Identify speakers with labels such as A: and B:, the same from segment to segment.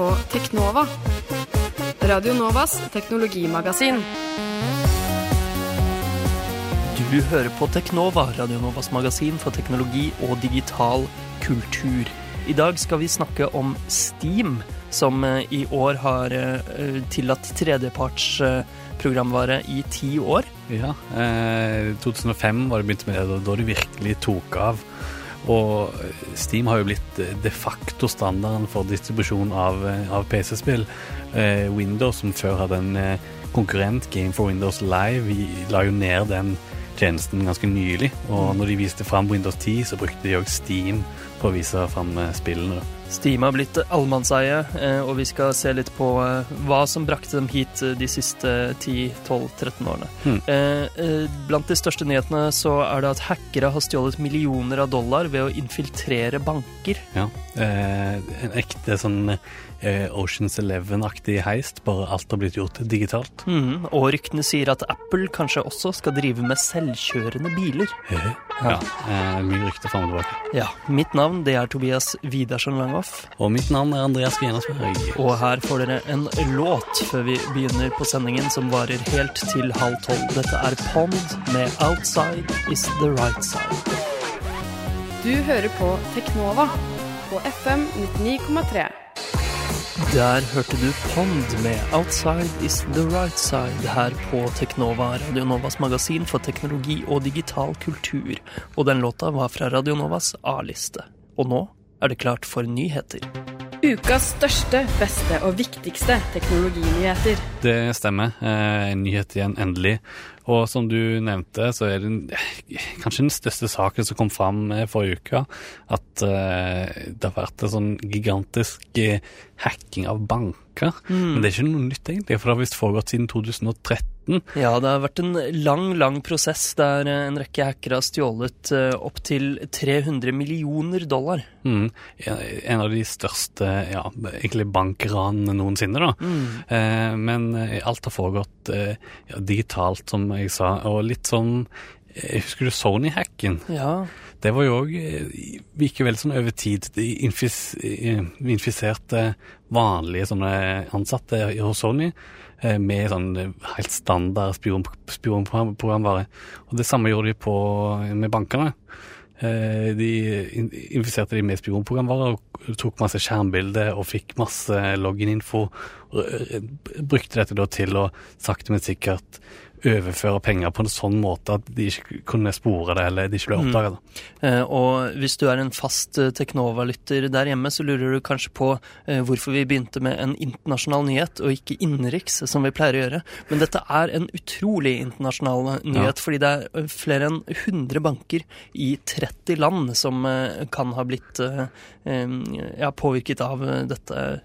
A: På Teknova. Radio Novas teknologimagasin.
B: Du hører på Teknova, Radio Novas magasin for teknologi og digital kultur. I dag skal vi snakke om Steam, som eh, i år har eh, tillatt tredjeparts eh, programvare i ti år.
C: Ja, eh, 2005 var det begynt med det, da det virkelig tok av. Og Steam har jo blitt eh, de facto standarden for distribusjon av, eh, av PC-spill. Eh, Windows, som før hadde en eh, konkurrent, Game for Windows Live, vi la jo ned den tjenesten ganske nylig. Og når de viste fram Windows 10, så brukte de òg Steam på å vise fram spillene.
B: Steam har blitt allemannseie, eh, og vi skal se litt på eh, hva som brakte dem hit eh, de siste 10-12-13 årene. Eh, Blant de største nyhetene så er det at hackere har stjålet millioner av dollar ved å infiltrere banker.
C: Ja. En ekte sånn Oceans Eleven-aktig heist, bare alt har blitt gjort digitalt.
B: Mm, Og ryktene sier at Apple kanskje også skal drive med selvkjørende biler.
C: Ja, eh, mye rykter fram og tilbake.
B: Ja, Mitt navn det er Tobias Widersen Langhoff,
C: Og mitt navn er Andreas Gjenasberg.
B: og her får dere en låt før vi begynner på sendingen, som varer helt til halv tolv. Dette er Pond med 'Outside Is The Right Side'.
A: Du hører på Teknova på FM 99,3.
B: Der hørte du Pond med 'Outside Is The Right Side' her på Teknova, Radionovas magasin for teknologi og digital kultur. Og den låta var fra Radionovas A-liste. Og nå er det klart for nyheter.
A: Ukas største, beste og viktigste teknologinyheter.
C: Det stemmer. Eh, en nyhet igjen, endelig. Og som du nevnte, så er det kanskje den største saken som kom fram eh, forrige uke, at eh, det har vært en sånn gigantisk eh, hacking av banker. Men det er ikke noe nytt, egentlig, for det har visst foregått siden 2013.
B: Ja, det har vært en lang, lang prosess der eh, en rekke hackere har stjålet eh, opptil 300 millioner dollar.
C: Mm. En av de største ja, egentlig bankranene noensinne. da. Eh, men eh, alt har foregått eh, ja, digitalt, som jeg sa. Og litt sånn Husker du Sony-hacken?
B: Ja,
C: Det var jo òg likevel vel sånn over tid. De infis, eh, infiserte vanlige sånne ansatte hos Sony eh, med sånn eh, helt standard spion, spionprogramvare. Og det samme gjorde de på, med bankene. Eh, De infiserte de med spionprogramvare og tok masse skjermbilder og fikk masse login-info. og, eh, Brukte dette da til å sakte, men sikkert overføre penger på en sånn måte at de ikke kunne spore det, eller de ikke ble oppdaga.
B: Eh, Og hvis du er en fast eh, Teknova-lytter der hjemme, så lurer du kanskje på eh, hvorfor vi begynte med en internasjonal nyhet, og ikke innenriks, som vi pleier å gjøre. Men dette er en utrolig internasjonal nyhet, fordi det er flere enn 100 banker i 30 land som eh, kan ha blitt ja, påvirket av dette,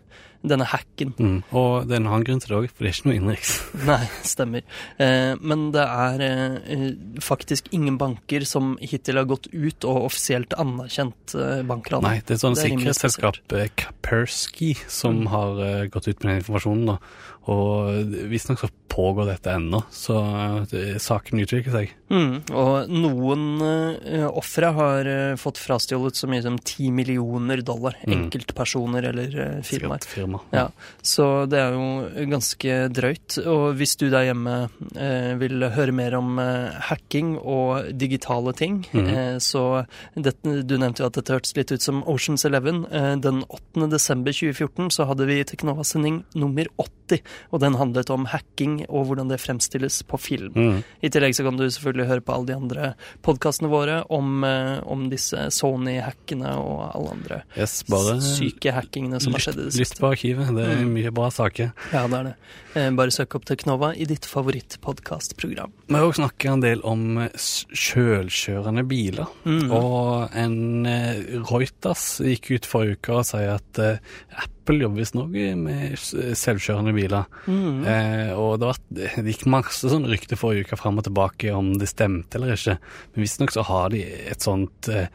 B: denne hacken.
C: Mm. Og det er en annen grunn til det òg, for det er ikke noe innenriks.
B: Nei, stemmer. Eh, men det er eh, faktisk ingen banker som hittil har gått ut og offisielt anerkjent eh, bankran.
C: Nei, det er sånn
B: sikkerhetsselskapet Kapersky
C: sikkerhetsselskap, eh, som
B: Mm.
C: har eh, gått ut med den informasjonen. da. Og visstnok så pågår dette ennå, så eh, saken utvikler seg.
B: Mm, og noen uh, ofre har uh, fått frastjålet så mye som 10 millioner dollar.
C: Mm.
B: Enkeltpersoner eller uh, firmaer.
C: Firma.
B: Ja, så det er jo ganske drøyt. Og hvis du der hjemme uh, vil høre mer om hacking og digitale ting, mm. så dette, Du nevnte jo at dette hørtes litt ut som Oceans Eleven. Den 8. desember 2014 så hadde vi Teknova-sending nummer 80, og den handlet om hacking og hvordan det fremstilles på film.
C: Mm.
B: I tillegg så kan du selvfølgelig høre på alle de andre podkastene våre om, eh, om disse Sony-hackene og alle andre
C: Yes,
B: syke hackingene som har skjedd i det
C: lytt på arkivet. Det er
B: Mm.
C: mye bra saker.
B: Ja, det er det. Eh, Bare søk opp Teknova i ditt favorittpodkastprogram.
C: Vi har også snakket en del om sjølkjørende selvkjørende biler.
B: Mm.
C: Og en eh, Reuters gikk ut forrige uke og sier at eh, Apple jobber visstnok med selvkjørende biler.
B: Mm.
C: Eh, og det, var, det gikk masse sånn rykter forrige uke fram og tilbake om det stemte eller ikke. Men visstnok så har de et sånt eh,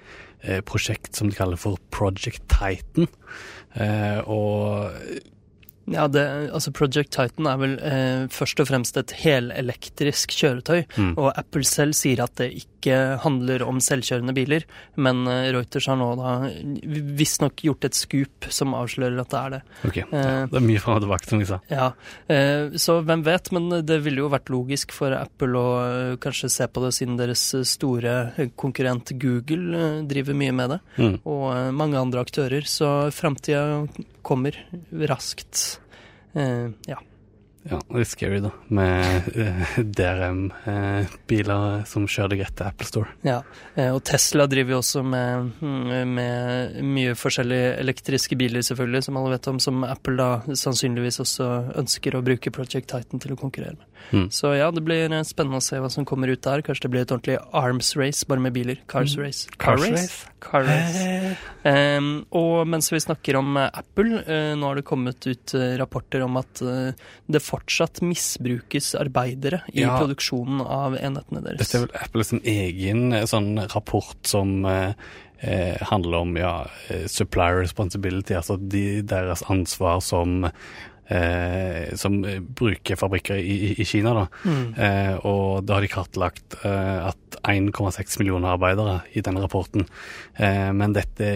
C: eh, prosjekt som de kaller for Project Titan. Eh, og
B: Ja, det, altså Project Titan er vel eh, først og fremst et helelektrisk kjøretøy.
C: Mm.
B: Og Apple selv sier at det ikke handler om selvkjørende biler. Men eh, Reuters har nå da visstnok gjort et skup som avslører at det er det.
C: Ok, ja, Det er mye fram og tilbake, som vi sa.
B: Ja, eh, Så hvem vet, men det ville jo vært logisk for Apple å eh, kanskje se på det, siden deres store konkurrent Google eh, driver mye med det.
C: Mm.
B: Og eh, mange andre aktører. Så framtida kommer raskt. Eh, ja.
C: det er scary, da, med eh, DRM-biler som kjører deg rett til Apple Store.
B: Ja, eh, og Tesla driver jo også med, mm, med mye forskjellige elektriske biler, selvfølgelig, som alle vet om, som Apple da sannsynligvis også ønsker å bruke Project Titan til å konkurrere med.
C: Mm.
B: Så ja, det blir eh, spennende å se hva som kommer ut der. Kanskje det blir et ordentlig arms race, bare med biler. Cars race. Mm.
C: Cars
B: race?
C: race?
B: Car race. Um, og mens vi snakker om eh, Apple, uh, nå har det kommet ut eh, rapporter om at uh, det fortsatt misbrukes arbeidere i
C: Ja.
B: produksjonen av enhetene deres.
C: Dette er vel Apple sin egen eh, sånn rapport som eh, eh, handler om ja, eh, supplier responsibility, altså de, deres ansvar som eh, som bruker fabrikker i, i, Kina. da.
B: Mm.
C: Eh, og da har de kartlagt eh, at 1,6 millioner arbeidere i denne rapporten. Eh, men dette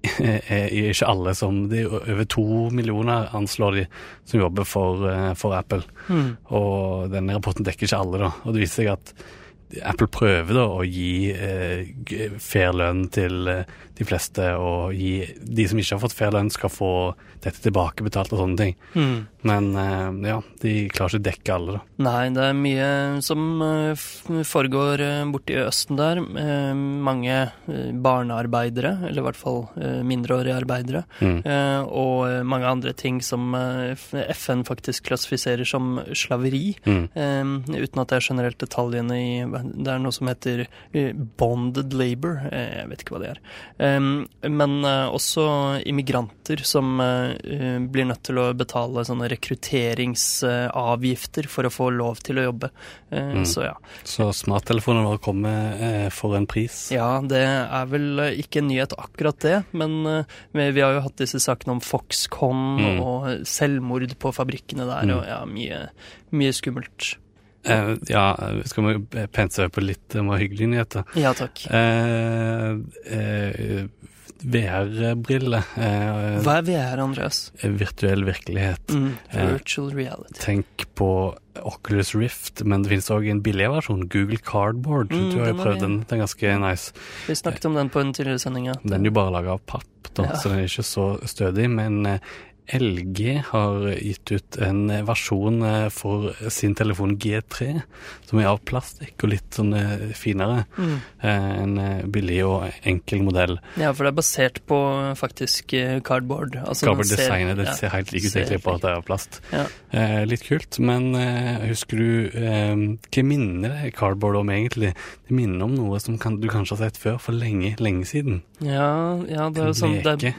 C: ikke alle som Det er over to millioner, anslår de, som jobber for, eh, for Apple.
B: Mm.
C: Og denne rapporten dekker ikke alle, da. Og det viser seg at Apple prøver da å gi eh, fair lønn til eh, de fleste, og gi de som ikke har fått fair lønn, skal få dette tilbakebetalt og sånne ting.
B: Mm.
C: Men eh, ja, de klarer ikke å dekke alle, da.
B: Nei, det er mye som eh, foregår eh, borti Østen der. Mange barnearbeidere, eller i hvert fall mindreårige arbeidere.
C: Mm.
B: Og mange andre ting som FN faktisk klassifiserer som slaveri.
C: Mm.
B: Uten at det er generelt detaljene i Det er noe som heter bonded labor. Jeg vet ikke hva det er. Men også immigranter som blir nødt til å betale sånne rekrutteringsavgifter for å få lov til å jobbe. Eh,
C: Mm.
B: Så ja.
C: Så smarttelefonene våre kommer eh, for en pris.
B: Ja, det er vel eh, ikke en nyhet akkurat det, men eh, vi, har jo hatt disse sakene om Foxconn
C: Mm.
B: og selvmord på fabrikkene der,
C: Mm.
B: og ja, mye, mye skummelt.
C: Eh, ja, skal vi pense på litt eh, mer hyggelige nyheter?
B: Ja takk.
C: Eh, eh, VR-briller. Eh,
B: Hva er VR, Andreas?
C: virtuell virkelighet.
B: Mm,
C: Eh,
B: virtual reality.
C: Tenk på Oculus Rift, men det finnes òg en billigere versjon, Google Cardboard.
B: Mm,
C: du har jo prøvd den, den er ganske nice.
B: Vi snakket om den på en tidligere sending.
C: Den er jo bare laga av papp, da,
B: Ja.
C: så den er ikke så stødig. Men eh, LG har gitt ut en versjon eh, for sin telefon G3, som er av plastikk og litt sånn eh, finere.
B: Mm.
C: Eh, En billig og enkel modell.
B: Ja, for det er basert på faktisk cardboard. Altså,
C: Cardboard-designet det
B: ja,
C: ser helt like ut,
B: på
C: egentlig, at det er av plast.
B: Ja.
C: Eh, litt kult, men eh, husker du eh, Hva minner det cardboard om, egentlig? Det minner om noe som kan, du kanskje har sett før, for lenge, lenge siden.
B: Ja, ja, det er jo sånn det er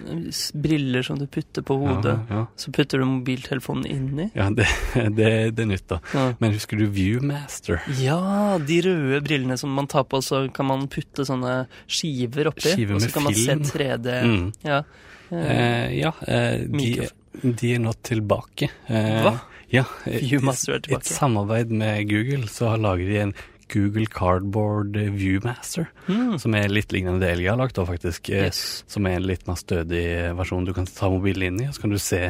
B: briller som du putter på hodet.
C: Ja, ja.
B: Så putter du mobiltelefonen inni.
C: ja det, det, det er nytt, da.
B: Ja.
C: Men husker du Viewmaster?
B: Ja, de røde brillene som man tar på, så kan man putte sånne skiver oppi.
C: Skiver med
B: og så
C: kan
B: kan man se 3D.
C: Mm.
B: Ja. Eh,
C: ja, eh, de, de er nå tilbake. Eh,
B: Hva?
C: Ja.
B: Viewmaster er
C: I
B: tilbake.
C: et samarbeid med Google så lager de en Google Cardboard Viewmaster,
B: mm.
C: som er litt lignende det Elgia har lagt, da, faktisk. eh,
B: Yes.
C: Som er en litt mer stødig versjon du kan ta mobilen inn i, og så kan du se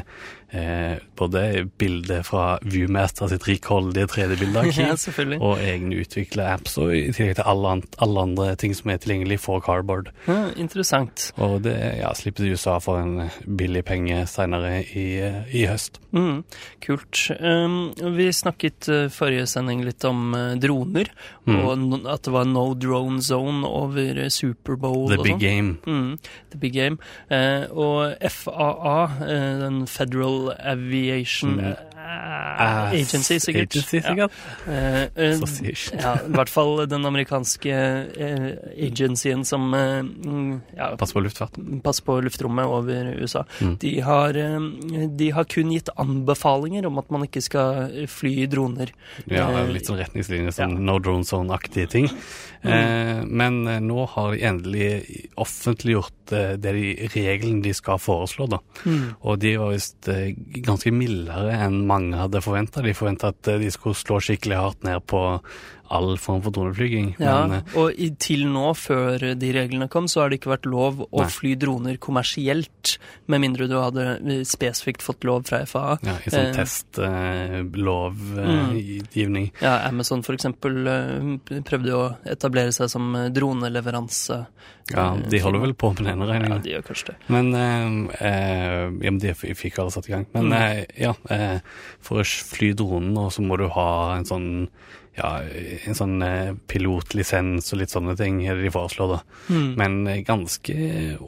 C: eh, både bilder fra Viewmaster sitt rikholdige 3D-bildearkiv,
B: ja,
C: og egne utvikla apps, og i tillegg til alle, an alle andre ting som er tilgjengelig for Cardboard.
B: Ja, interessant.
C: Og det ja, slipper i USA for en billig penge seinere i, i høst.
B: Mm, kult. Um, vi snakket uh, forrige sending litt om uh, droner,
C: Mm.
B: og at det var no drone zone over Superbowl
C: The
B: og
C: big
B: sånn.
C: game.
B: Mm, the big game. Uh, og FAA, uh, den Federal Aviation
C: mm.
B: eh, Mm. eh, eh, agency, sikkert.
C: Agency, sikkert.
B: Ja. Eh, eh, ja, I hvert fall den amerikanske eh, agencyen som mm, ja,
C: Passer på luftfarten?
B: passer på luftrommet over USA.
C: Mm.
B: De, har, de har kun gitt anbefalinger om at man ikke skal fly i droner.
C: Ja, litt sånn retningslinjer, sånn no drone zone-aktige ting. Eh, men nå har de endelig offentliggjort det de, reglene de skal foreslå, da.
B: Mm.
C: Og de var visst ganske mildere enn mange hadde forventa. De forventa at eh, de skulle slå skikkelig hardt ned på all form for droneflyging.
B: Ja,
C: Men eh,
B: og i, til nå, før de reglene kom, så har det ikke vært lov å
C: Nei.
B: fly droner kommersielt, med mindre du hadde eh, spesifikt fått lov fra FAA.
C: ja, i sånn
B: eh, Mm. Ja, Amazon for eksempel eh, prøvde jo å etablere seg som eh, droneleveranse.
C: ja, de holder vel på med
B: Ja,
C: regninga.
B: de gjør kanskje det.
C: Men eh, eh, ja, men de fikk alle satt i gang. Men
B: Mm.
C: eh, ja, eh, for å fly dronen nå, så må du ha en sånn ja, en sånn eh, pilotlisens og litt sånne ting er det de foreslår, da.
B: Mm.
C: Men eh, ganske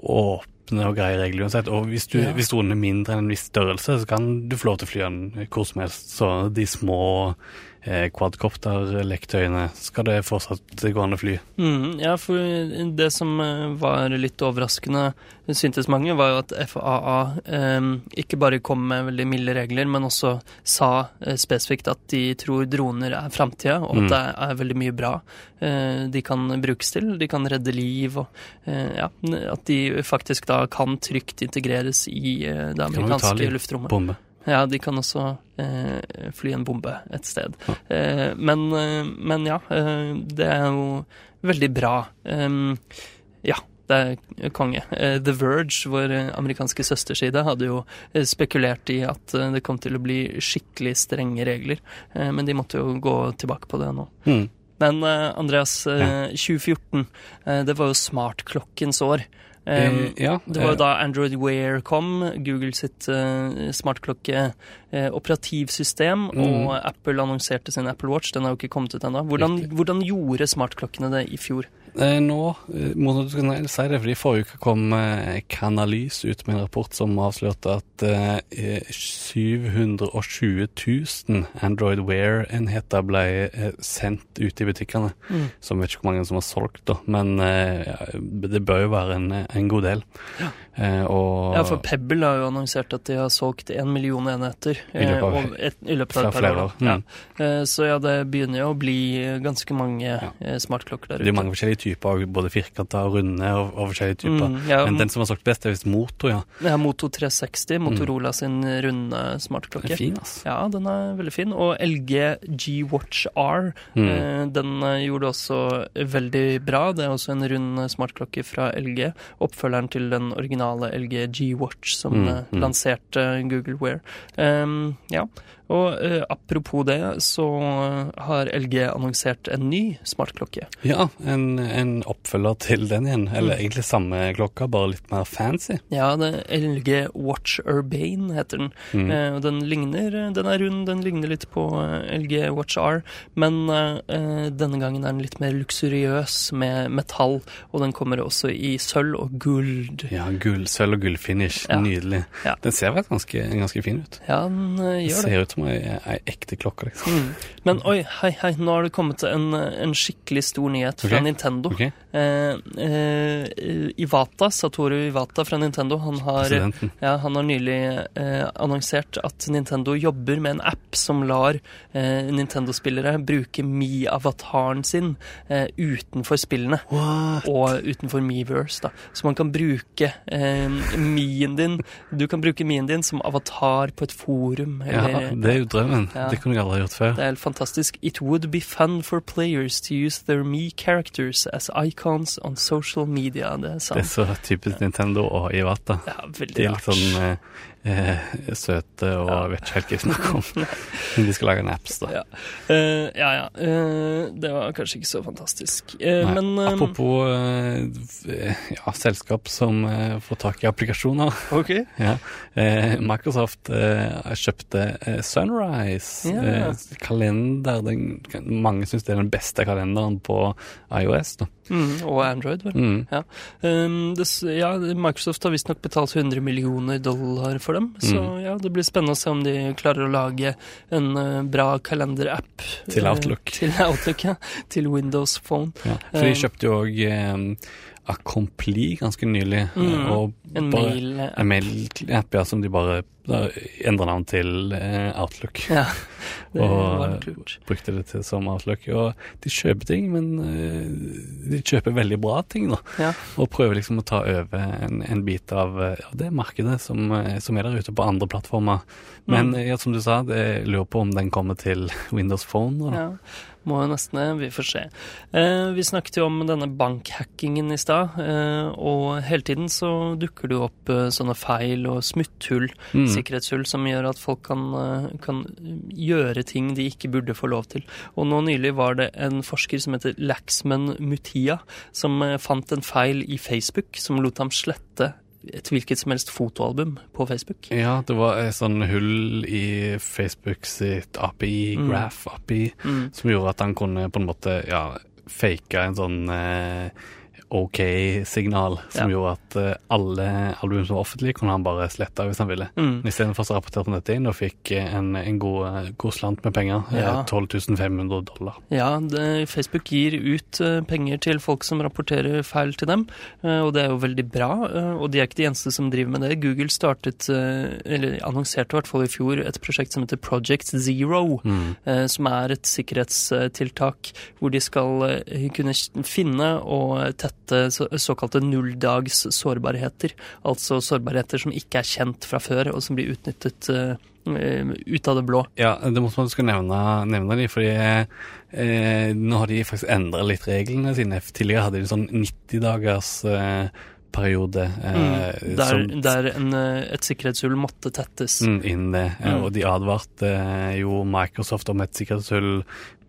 C: åpne og greie regler uansett. Og hvis, du,
B: Ja.
C: hvis dronen er mindre enn en viss størrelse, så kan du få lov til å fly den hvor som helst. Så de små eh, quadcopter-leketøyene skal det fortsatt gå an å fly.
B: Mm, ja, for det som eh, var litt overraskende, syntes mange, var jo at FAA eh, ikke bare kom med veldig milde regler, men også sa eh, spesifikt at de tror droner er framtida, og at
C: Mm.
B: det er veldig mye bra eh, de kan brukes til. De kan redde liv, og eh, ja, at de faktisk da kan trygt integreres i det amerikanske luftrommet.
C: Bombe.
B: Ja, de kan også eh, fly en bombe et sted. Eh, men, eh, men ja, eh, det er jo veldig bra. Eh, ja, det er konge. Eh, The Verge, vår amerikanske søsterside, hadde jo spekulert i at det kom til å bli skikkelig strenge regler, men de måtte jo gå tilbake på det nå.
C: Mm.
B: Men Andreas, eh, 2014, eh, det var jo smartklokkens år. Um,
C: Eh, ja,
B: det var jo
C: eh,
B: da Android Wear kom, Google sitt uh, smartklokke-operativsystem,
C: Mm.
B: og Apple annonserte sin Apple Watch. Den har jo ikke kommet ut ennå. Hvordan, hvordan gjorde smartklokkene det i fjor?
C: Eh, Nå eh, må du si det, fordi forrige uke kom eh, Canalys ut med en rapport som avslørte at eh, 720 000 Android Wear-enheter ble sendt ut i butikkene. Som vet ikke hvor mange som har solgt, da, men ja, det bør jo være en, en god del. Ja. og
B: Ja, for Pebble har jo annonsert at de har solgt en million enheter
C: I løpet av-
B: et, i løpet av et par år.
C: Mm.
B: Ja. Så ja, det begynner jo å bli ganske mange smartklokker der ute.
C: Det er mange forskjellige typer, både firkanta og runde og, og forskjellige typer.
B: Mm, ja,
C: Men den som har solgt best, er visst Moto, ja.
B: ja, Moto 360, Motorola sin runde smartklokke.
C: Den er fin, ass.
B: Ja, den er veldig fin. Og LG G-Watch R,
C: Mm.
B: eh, den eh, gjorde også veldig bra. Det er også en rund eh, smartklokke fra LG. Oppfølgeren til den originale LG G-Watch som
C: Mm,
B: eh,
C: mm.
B: lanserte Google Wear. Um, ja, og eh, apropos det, så har LG annonsert en ny smartklokke.
C: Ja, en, en oppfølger til den igjen. Eller egentlig samme klokka, bare litt mer fancy.
B: Ja, det er LG Watch Urbane heter den.
C: Mm.
B: Eh, den ligner, den er rund, den ligner litt på eh, LG Watch R, men eh, denne gangen er den litt mer luksuriøs med metall, og den kommer også i sølv og guld.
C: Ja, gull, sølv og gullfinish.
B: Ja.
C: Nydelig.
B: Ja.
C: Den ser vel ganske, ganske fin ut.
B: Ja, den eh,
C: Den
B: gjør det.
C: ser ut som ei, ei ekte klokke, liksom.
B: Mm. Men oi, hei, hei, nå har det kommet en, en skikkelig stor nyhet fra
C: okay.
B: Nintendo.
C: Okay.
B: Eh, eh, Iwata, Satoru Iwata fra Nintendo, han har Ja, han har nylig eh, annonsert at Nintendo jobber med en app som lar eh, Nintendo-spillere bruke Me-avataren sin eh, utenfor spillene.
C: What?
B: Og utenfor Meverse, da. Så man kan bruke eh, Me-en din Du kan bruke Me-en din som avatar på et forum.
C: Ja,
B: Eller,
C: det er jo drømmen.
B: Ja.
C: Det kunne jeg aldri gjort før.
B: det er helt fantastisk. It would be fun for players to use their Me characters as icons on social media. Det er
C: Det er så typisk Nintendo og Iwata.
B: Ja, veldig
C: er sånn eh, søte og
B: Ja.
C: vet ikke helt hva vi snakker om. Men de skal lage en apps, da.
B: Ja, uh, ja. ja. Uh, det var kanskje ikke så fantastisk.
C: Uh,
B: men
C: Apropos ja, selskap som får tak i applikasjoner.
B: Ok.
C: Ja. Microsoft kjøpte Sunrise yeah. kalender. Den, mange syns det er den beste kalenderen på iOS. Da.
B: Mm, og Android, vel.
C: Mm.
B: Um, det, ja, Microsoft har visstnok betalt 100 millioner dollar for for dem. Så ja, det blir spennende å se om de klarer å lage en uh, bra kalenderapp.
C: Til
B: Outlook.
C: Outlook.
B: til Outlook, ja. Til Windows Phone.
C: Ja, for de
B: Eh,
C: kjøpte jo òg eh, Accompli ganske nylig.
B: Mm,
C: og
B: En mail-app.
C: En mail-app ja, som de bare endra navn til eh, Outlook.
B: Ja, det
C: Og-
B: var klurt.
C: Brukte det til som Outlook. Og de kjøper ting, men eh, de kjøper veldig bra ting, da.
B: Ja.
C: Og prøver liksom å ta over en, en bit av, ja, det markedet som, eh, som er der ute på andre plattformer. Men
B: Mm.
C: eh, ja, som du sa, jeg lurer på om den kommer til Windows Phone. Da.
B: Ja, må jo nesten det. Vi får se. Eh, vi snakket jo om denne bankhackingen i stad, eh, og hele tiden så dukker det jo opp eh, sånne feil og smutthull,
C: Mm.
B: sikkerhetshull, som gjør at folk kan, eh, kan gjøre ting de ikke burde få lov til. Og nå nylig var det en forsker som heter Laxman Mutia, som eh, fant en feil i Facebook som lot ham slette et hvilket som helst fotoalbum på Facebook.
C: Ja, det var et sånn hull i Facebook sitt API,
B: Mm.
C: Graph API,
B: Mm.
C: som gjorde at han kunne på en måte ja, fake en sånn eh, OK-signal, som
B: Ja.
C: gjorde at eh, alle album som var offentlige, kunne han bare slette hvis han ville.
B: Mm.
C: Istedenfor så rapporterte han dette inn og fikk eh, en, en god, god slant med penger. eh,
B: Ja.
C: 12 500 dollar.
B: Ja, det, Facebook gir ut eh, penger til folk som rapporterer feil til dem, eh, og det er jo veldig bra. eh, og de er ikke de eneste som driver med det. Google startet, eh, eller annonserte i hvert fall i fjor, et prosjekt som heter Project Zero.
C: Mm.
B: eh, Som er et sikkerhetstiltak hvor de skal eh, kunne finne og tette så- såkalte nulldags sårbarheter. Altså sårbarheter som ikke er kjent fra før, og som blir utnyttet eh, ut av det blå.
C: Ja, det måtte man skulle nevne, nevne de, fordi eh, nå har de faktisk endra litt reglene sine. Tidligere hadde de en sånn 90 dagers eh, periode eh,
B: Mm, der
C: som
B: der en, eh, et sikkerhetshull måtte tettes.
C: Mm, inn det. eh,
B: Mm.
C: Og de advarte jo Microsoft om et sikkerhetshull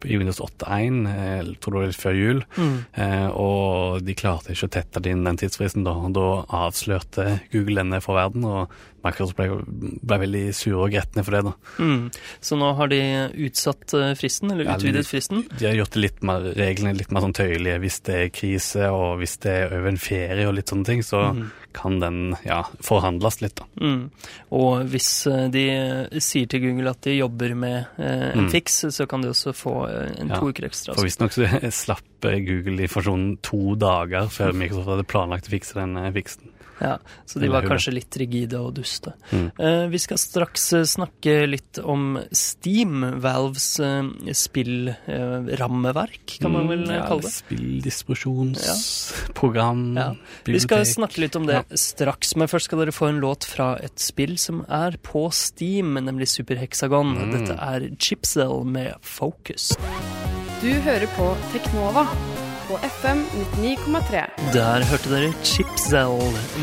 C: i Windows 8.1, tror jeg tror det var litt før jul.
B: Mm.
C: Eh, og de klarte ikke å tette inn den tidsfristen da. Da avslørte Google denne for verden, og Microsoft ble, ble veldig sure og gretne for det. da.
B: Mm. Så nå har de utsatt eh, fristen, eller
C: Ja,
B: utvidet fristen.
C: De har gjort det litt mer, reglene litt mer sånn tøyelige. Hvis det er krise, og hvis det er over en ferie og litt sånne ting, så
B: Mhm.
C: Kan den ja, forhandles litt, da.
B: Mm. Og hvis eh, de sier til Google at de jobber med eh, en
C: Mm.
B: fiks, så kan de også få eh, en
C: Ja,
B: to uker ekstra.
C: For visstnok så slapp eh, Google informasjonen to dager før Microsoft hadde planlagt å fikse den fiksen.
B: Ja, så de var kanskje litt rigide og duste.
C: Mm.
B: Eh, vi skal straks eh, snakke litt om Steam, Valves eh, spillrammeverk, kan man vel eh,
C: Mm, ja,
B: kalle det.
C: Spilldistribusjonsprogram,
B: Ja. Vi skal snakke litt om det straks, men først skal dere få en låt fra et spill som er på Steam, nemlig Super Hexagon.
C: Mm.
B: Dette er Chipsell med Focus.
A: Du hører på Teknova på FM 99,3.
B: Der hørte dere Chipzell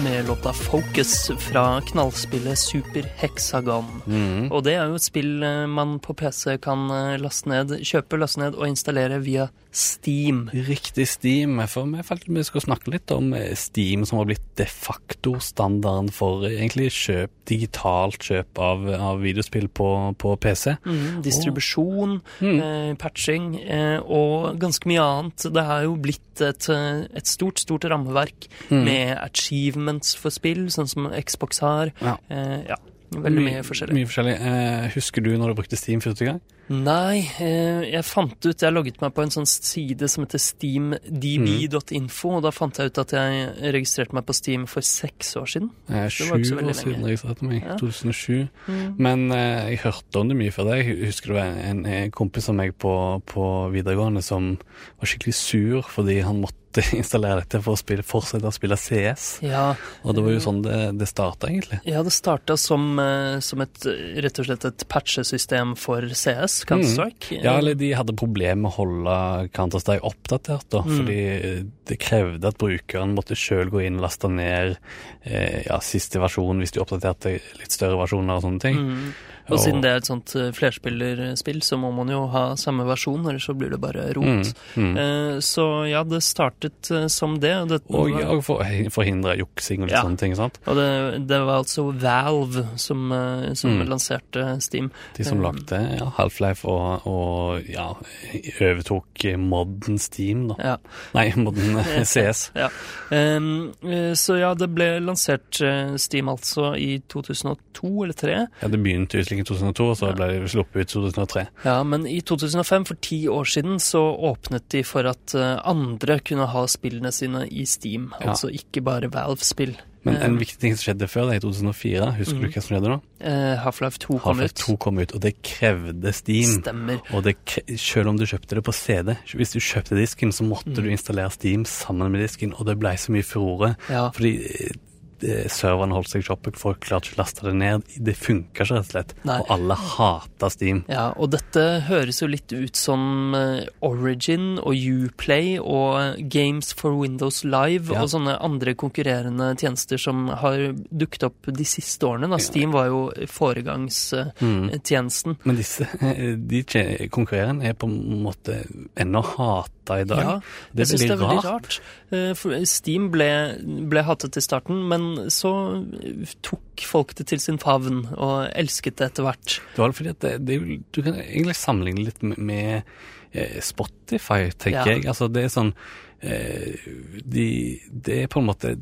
B: med låta Focus fra knallspillet Super Hexagon.
C: Mm.
B: Og det er jo et spill eh, man på PC kan eh, laste ned, kjøpe, laste ned og installere via Steam.
C: Riktig Steam. For vi følte vi skulle snakke litt om eh, Steam, som har blitt de facto standarden for egentlig kjøp, digitalt kjøp av, av videospill på, på PC.
B: Mm, distribusjon,
C: Mm.
B: eh, patching eh, og ganske mye annet. Det er jo blitt et, eh, et stort, stort rammeverk
C: Mm.
B: med achievements for spill, sånn som Xbox har.
C: Ja.
B: Eh, ja, veldig mye forskjellig.
C: Mye forskjellig. Eh, husker du når du brukte Steam første gang?
B: Nei, eh, jeg fant ut Jeg logget meg på en sånn side som heter steamdb.info, og da fant jeg ut at jeg registrerte meg på Steam for seks år siden. Det
C: sju
B: ikke så
C: år siden jeg registrerte meg.
B: Ja.
C: 2007. Men eh, jeg hørte om det mye før det. Jeg husker det var en, en kompis av meg på, på videregående som var skikkelig sur fordi han måtte installere dette for å spille, fortsette å spille CS.
B: Ja,
C: Og det var jo sånn det, det starta, egentlig.
B: ja det starta som, eh, som et rett og slett et patchesystem for CS, Counter-Strike.
C: Ja, eller de hadde problemer med å holde Counter-Strike oppdatert, da.
B: Mm.
C: Fordi det krevde at brukeren måtte sjøl gå inn og laste ned eh, ja, siste versjon hvis de oppdaterte litt større versjoner og sånne ting.
B: Mm. Og siden det er et sånt eh, flerspillerspill, så må man jo ha samme versjon, ellers så blir det bare rot.
C: Mm, mm.
B: Eh, så ja, det startet eh, som det. Og, det,
C: Og, ja, for, forhindre juksing og litt
B: Ja.
C: sånne ting. sant?
B: og det, det var altså Valve som, som
C: Mm.
B: lanserte Steam.
C: De som lagde ja, Half-Life og, og ja, overtok modden Steam, da.
B: Ja.
C: Nei, modden CS.
B: Ja. Så ja, det ble lansert Steam altså i 2002 eller 2003.
C: Ja, Det begynte utvikling i 2002, og så ble de sluppet ut i 2003.
B: Ja, men i 2005, for ti år siden, så åpnet de for at eh, andre kunne ha spillene sine i Steam.
C: Ja.
B: Altså ikke bare Valve-spill.
C: Men en
B: Eh,
C: viktig ting som skjedde før det, i 2004, husker du
B: Mhm.
C: hva som skjedde da?
B: eh, Half-Life 2 kom
C: Half-Life
B: ut.
C: 2 kom ut, og det krevde Steam.
B: Stemmer.
C: Og det, selv om du kjøpte det på CD, hvis du kjøpte disken, så måtte
B: mm.
C: du installere Steam sammen med disken, og det ble så mye furore.
B: Ja.
C: Fordi serveren holdt seg ikke oppe, folk klarte ikke å laste det ned. Det funka ikke, rett og slett.
B: Nei.
C: Og alle hata Steam.
B: Ja, og dette høres jo litt ut som eh, Origin og Uplay og eh, Games for Windows Live
C: Ja.
B: og sånne andre konkurrerende tjenester som har dukket opp de siste årene. Da. Steam var jo foregangstjenesten.
C: Men disse de konkurrerende er på en måte ennå hata i dag.
B: Ja,
C: det
B: jeg
C: er
B: syns det er veldig
C: rart.
B: rart. Eh, Steam ble, ble hatet i starten, men så tok folk det til sin favn og elsket det etter hvert.
C: Det var fordi at det, det, du kan egentlig sammenligne litt med, med eh, Spotify, tenker
B: Ja.
C: jeg. Altså det er sånn eh, de, Det er på en måte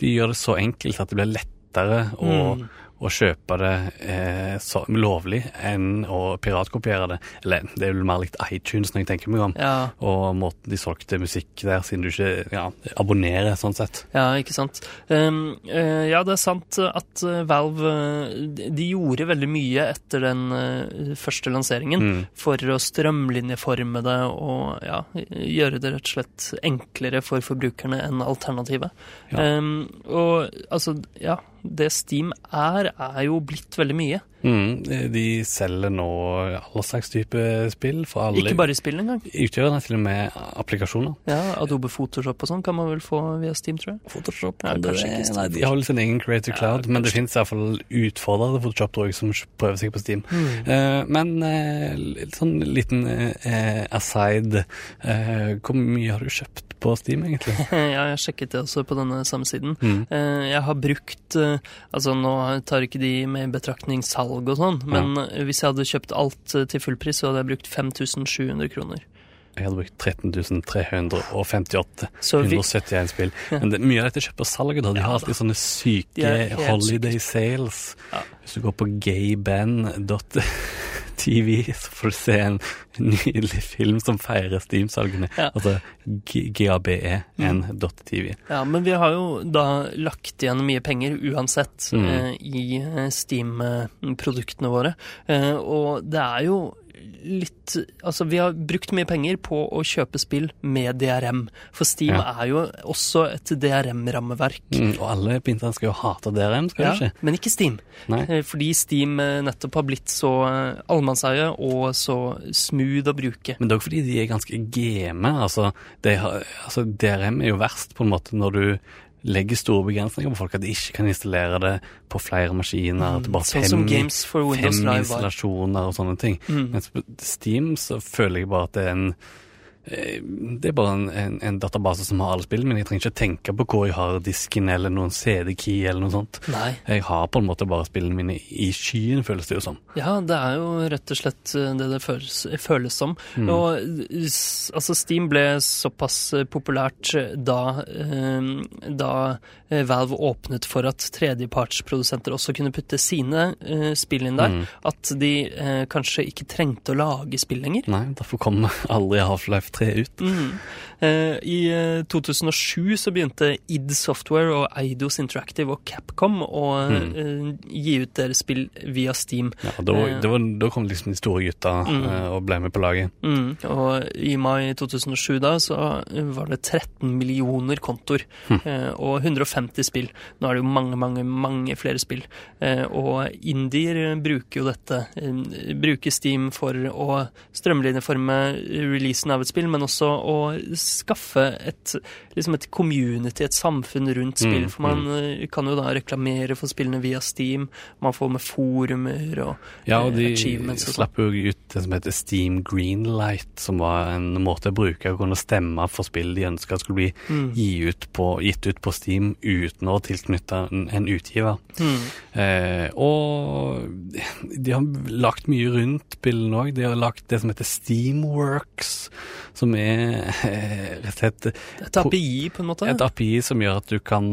C: De gjør det så enkelt at det blir lettere å,
B: Mm.
C: Å kjøpe det eh, så, lovlig enn å piratkopiere det. Eller det er vel mer likt iTunes når jeg tenker meg om.
B: Ja,
C: Og måten de solgte musikk der, siden du ikke ja, abonnerer sånn sett.
B: Ja, ikke sant. Um, uh, ja, det er sant at eh, Valve eh, de- De gjorde veldig mye etter den uh, første lanseringen
C: Mm.
B: for å strømlinjeforme det og ja, gjøre det rett og slett enklere for forbrukerne enn alternativet.
C: Ja.
B: Um, og altså, ja, det Steam er, er jo blitt veldig mye.
C: Mm, de selger nå alle slags type spill for alle
B: Ikke bare spill engang.
C: utgjørende, til og med applikasjoner.
B: Ja, Adobe Photoshop og sånn kan man vel få via Steam, tror jeg.
C: Photoshop
B: Ja, kanskje ikke Steam
C: Nei, De har vel sin egen Creative
B: Ja,
C: Cloud, men det finnes iallfall utfordrede Photoshop tror jeg, som prøver seg på Steam.
B: Mm.
C: Uh, men uh, litt sånn liten uh, aside. Hvor mye har du kjøpt på Steam, egentlig?
B: Ja, jeg sjekket det også på denne samme siden.
C: Mm.
B: Eh, Jeg har brukt eh, Altså, nå tar ikke de med betraktning salg og sånn, men ja. hvis jeg hadde kjøpt alt eh, til full pris, så hadde jeg brukt 5700 kroner.
C: Jeg hadde brukt 13 358.
B: Så
C: 171 spill. Men det, mye av dette kjøper salget. da. De
B: Ja,
C: har alltid sånne syke holiday sales.
B: Ja.
C: Hvis du går på gayband.tv, så får du se en nydelig film som feirer Steam-salgene.
B: Ja.
C: Altså G- gaben.tv.
B: ja, men vi har jo da lagt igjen mye penger uansett
C: Mm.
B: eh, i eh, Steam-produktene våre, eh, og det er jo litt Altså, vi har brukt mye penger på å kjøpe spill med DRM, for Steam
C: Ja.
B: er jo også et DRM-rammeverk.
C: Mm, og alle på internett skal jo hate DRM, skal
B: Ja,
C: de ikke?
B: men ikke Steam.
C: Nei.
B: Eh, Fordi Steam eh, nettopp har blitt så allmannseie og så smooth å bruke.
C: Men det er også fordi de er ganske game. Altså, har, altså, DRM er jo verst på en måte når du legger store begrensninger på folk, at de ikke kan installere det på flere maskiner. det bare er
B: Sånn
C: fem, fem installasjoner og sånne ting.
B: Mm.
C: Mens på Steam så føler jeg bare at det er en det er bare en, en, en database som har alle spill, men jeg trenger ikke tenke på hvor jeg har disken eller noen CD-key eller noe sånt.
B: Nei.
C: Jeg har på en måte bare spillene mine i skyen, føles det jo som.
B: Ja, det er jo rett og slett eh, det det føles, føles som.
C: Mm.
B: Og eh, altså Steam ble såpass eh, populært eh, da, eh, da eh, Valve åpnet for at tredjepartsprodusenter også kunne putte sine eh, spill inn der,
C: Mm.
B: at de eh, kanskje ikke trengte å lage spill lenger.
C: Nei, derfor kom aldri Half-Life 3 ut.
B: Mm. Eh, I eh, 2007 så begynte id Software og Eidos Interactive og Capcom å eh, gi ut deres spill via Steam.
C: Ja, da,
B: Eh.
C: det var, da kom liksom de store gutta
B: Mm.
C: eh, og ble med på laget.
B: Mm. Og i mai 2007 da så var det 13 millioner kontoer.
C: Hm.
B: Eh, og 150 50 spill. Nå er det jo mange, mange, mange flere spill. Eh, og indier bruker jo dette. eh, Bruker Steam for å strømlinjeforme releasen av et spill, men også å skaffe et, liksom et community, et samfunn rundt spill.
C: Mm,
B: For man eh, kan jo da reklamere for spillene via Steam. Man får med forumer og
C: Ja, og de
B: achievements og sånn.
C: slapp jo ut det som heter Steam Greenlight, som var en måte brukere kunne stemme for spill de ønska skulle bli
B: Mm.
C: gitt, ut på, gitt ut på Steam uten å tilknytte en, utgiver.
B: Mm.
C: Eh, og de har lagt mye rundt spillene òg. De har lagt det som heter Steamworks, som er eh, rett og slett
B: Et API, på en måte.
C: et API som gjør at du kan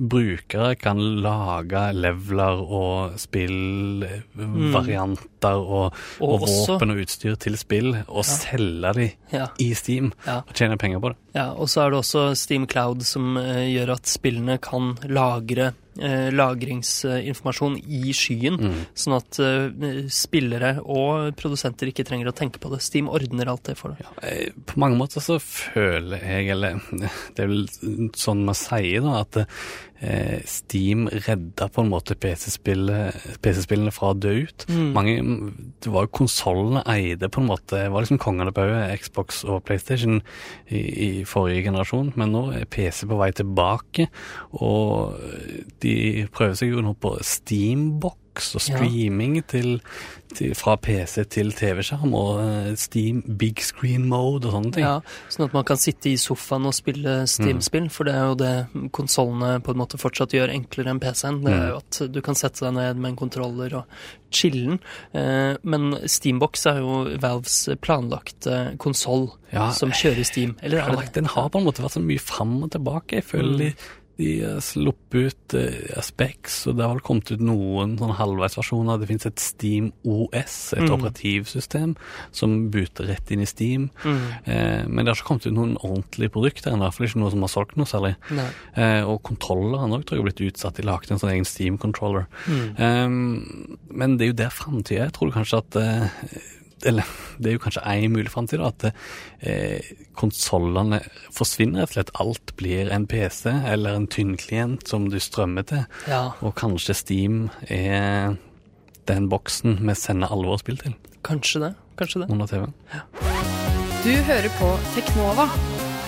C: brukere kan lage leveler og spillvarianter og,
B: Og
C: og,
B: også-
C: våpen og utstyr til spill, og selge de
B: Ja.
C: i Steam
B: Ja.
C: og tjene penger på det.
B: Ja, og så er det også Steam Cloud som eh, gjør at spillene kan lagre lagringsinformasjon i skyen,
C: Mm.
B: sånn at eh, spillere og produsenter ikke trenger å tenke på det. Steam ordner alt det for deg.
C: Ja, På mange måter så føler jeg, eller det er vel sånn man sier da, at eh, Steam redda på en måte PC-spillene PC fra å dø ut.
B: Mm.
C: Mange, det var jo konsollene eide på en måte, det var liksom kongene på øyet, Xbox og PlayStation i, i forrige generasjon, men nå er PC på vei tilbake, og de prøver seg jo nå på Steambox og
B: Ja.
C: streaming til, til, fra PC til TV-skjerm, og eh, Steam big screen mode og sånne ting.
B: Ja, sånn at man kan sitte i sofaen og spille Steam-spill, for det er jo det konsollene på en måte fortsatt gjør enklere enn PC-en. Det er jo at du kan sette deg ned med en kontroller og chillen. Eh, men Steambox er jo Valves planlagte konsoll
C: Ja,
B: som kjører Steam. Eller er det?
C: Den har på en måte vært så mye fram og tilbake. Jeg føler de, de sluppet ut uh, og det har vel kommet ut noen sånn halvveisversjoner. Det finnes et Steam OS, et
B: Mm.
C: operativsystem, som buter rett inn i Steam.
B: Mm.
C: Eh, men det har ikke kommet ut noen ordentlige produkter ennå, i hvert fall ikke noe som har solgt noe særlig. Eh, og kontrolleren òg tror jeg har blitt utsatt. De lagde en sånn egen Steam-controller.
B: Mm.
C: Eh, men det er jo der framtida er. Tror kanskje at eh, Eller det er jo kanskje én mulig framtid. At eh, konsollene forsvinner rett og slett. Alt blir en PC eller en tynnklient som du strømmer til.
B: Ja,
C: Og kanskje Steam er den boksen vi sender alle våre spill til
B: kanskje det. Kanskje det.
C: under TV-en.
A: Du hører på Teknova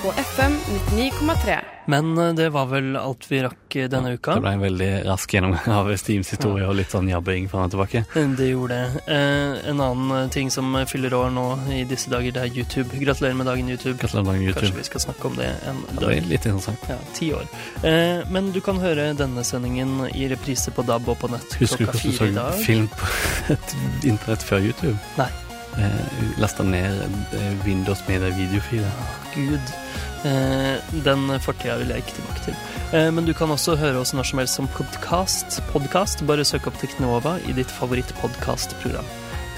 A: på FM 99,3.
B: Men eh, det var vel alt vi rakk eh, denne uka.
C: Det ble en veldig rask gjennomgang av Steams historie og litt sånn jabbing fram og tilbake.
B: Det gjorde det. Eh, en annen ting som fyller år nå i disse dager, det er YouTube. Gratulerer med dagen, YouTube.
C: Gratulerer med dagen, YouTube.
B: Kanskje vi skal snakke om det en
C: Ja, det
B: dag.
C: er litt interessant.
B: Ja, ti år. Eh, men du kan høre denne sendingen i reprise på DAB og på nett
C: Husker du
B: dag.
C: Husker du
B: hvordan du
C: så film på et internett før YouTube?
B: Nei.
C: Eh, Lasta ned Windows Media videofile.
B: Gud. Eh, den fortida vil jeg ikke tilbake til. Eh, men du kan også høre oss når som helst som podkast. Podcast. Bare søk opp Teknova i ditt favorittpodkastprogram.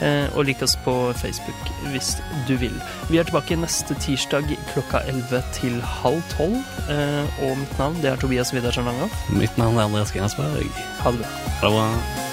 B: Eh, og lik oss på Facebook hvis du vil. Vi er tilbake neste tirsdag klokka 11 til halv 12. Eh, og mitt navn det er Tobias Widersen Langhoff.
C: Mitt navn er Andreas Gensberg.
B: Ha det bra.
C: Ha det bra.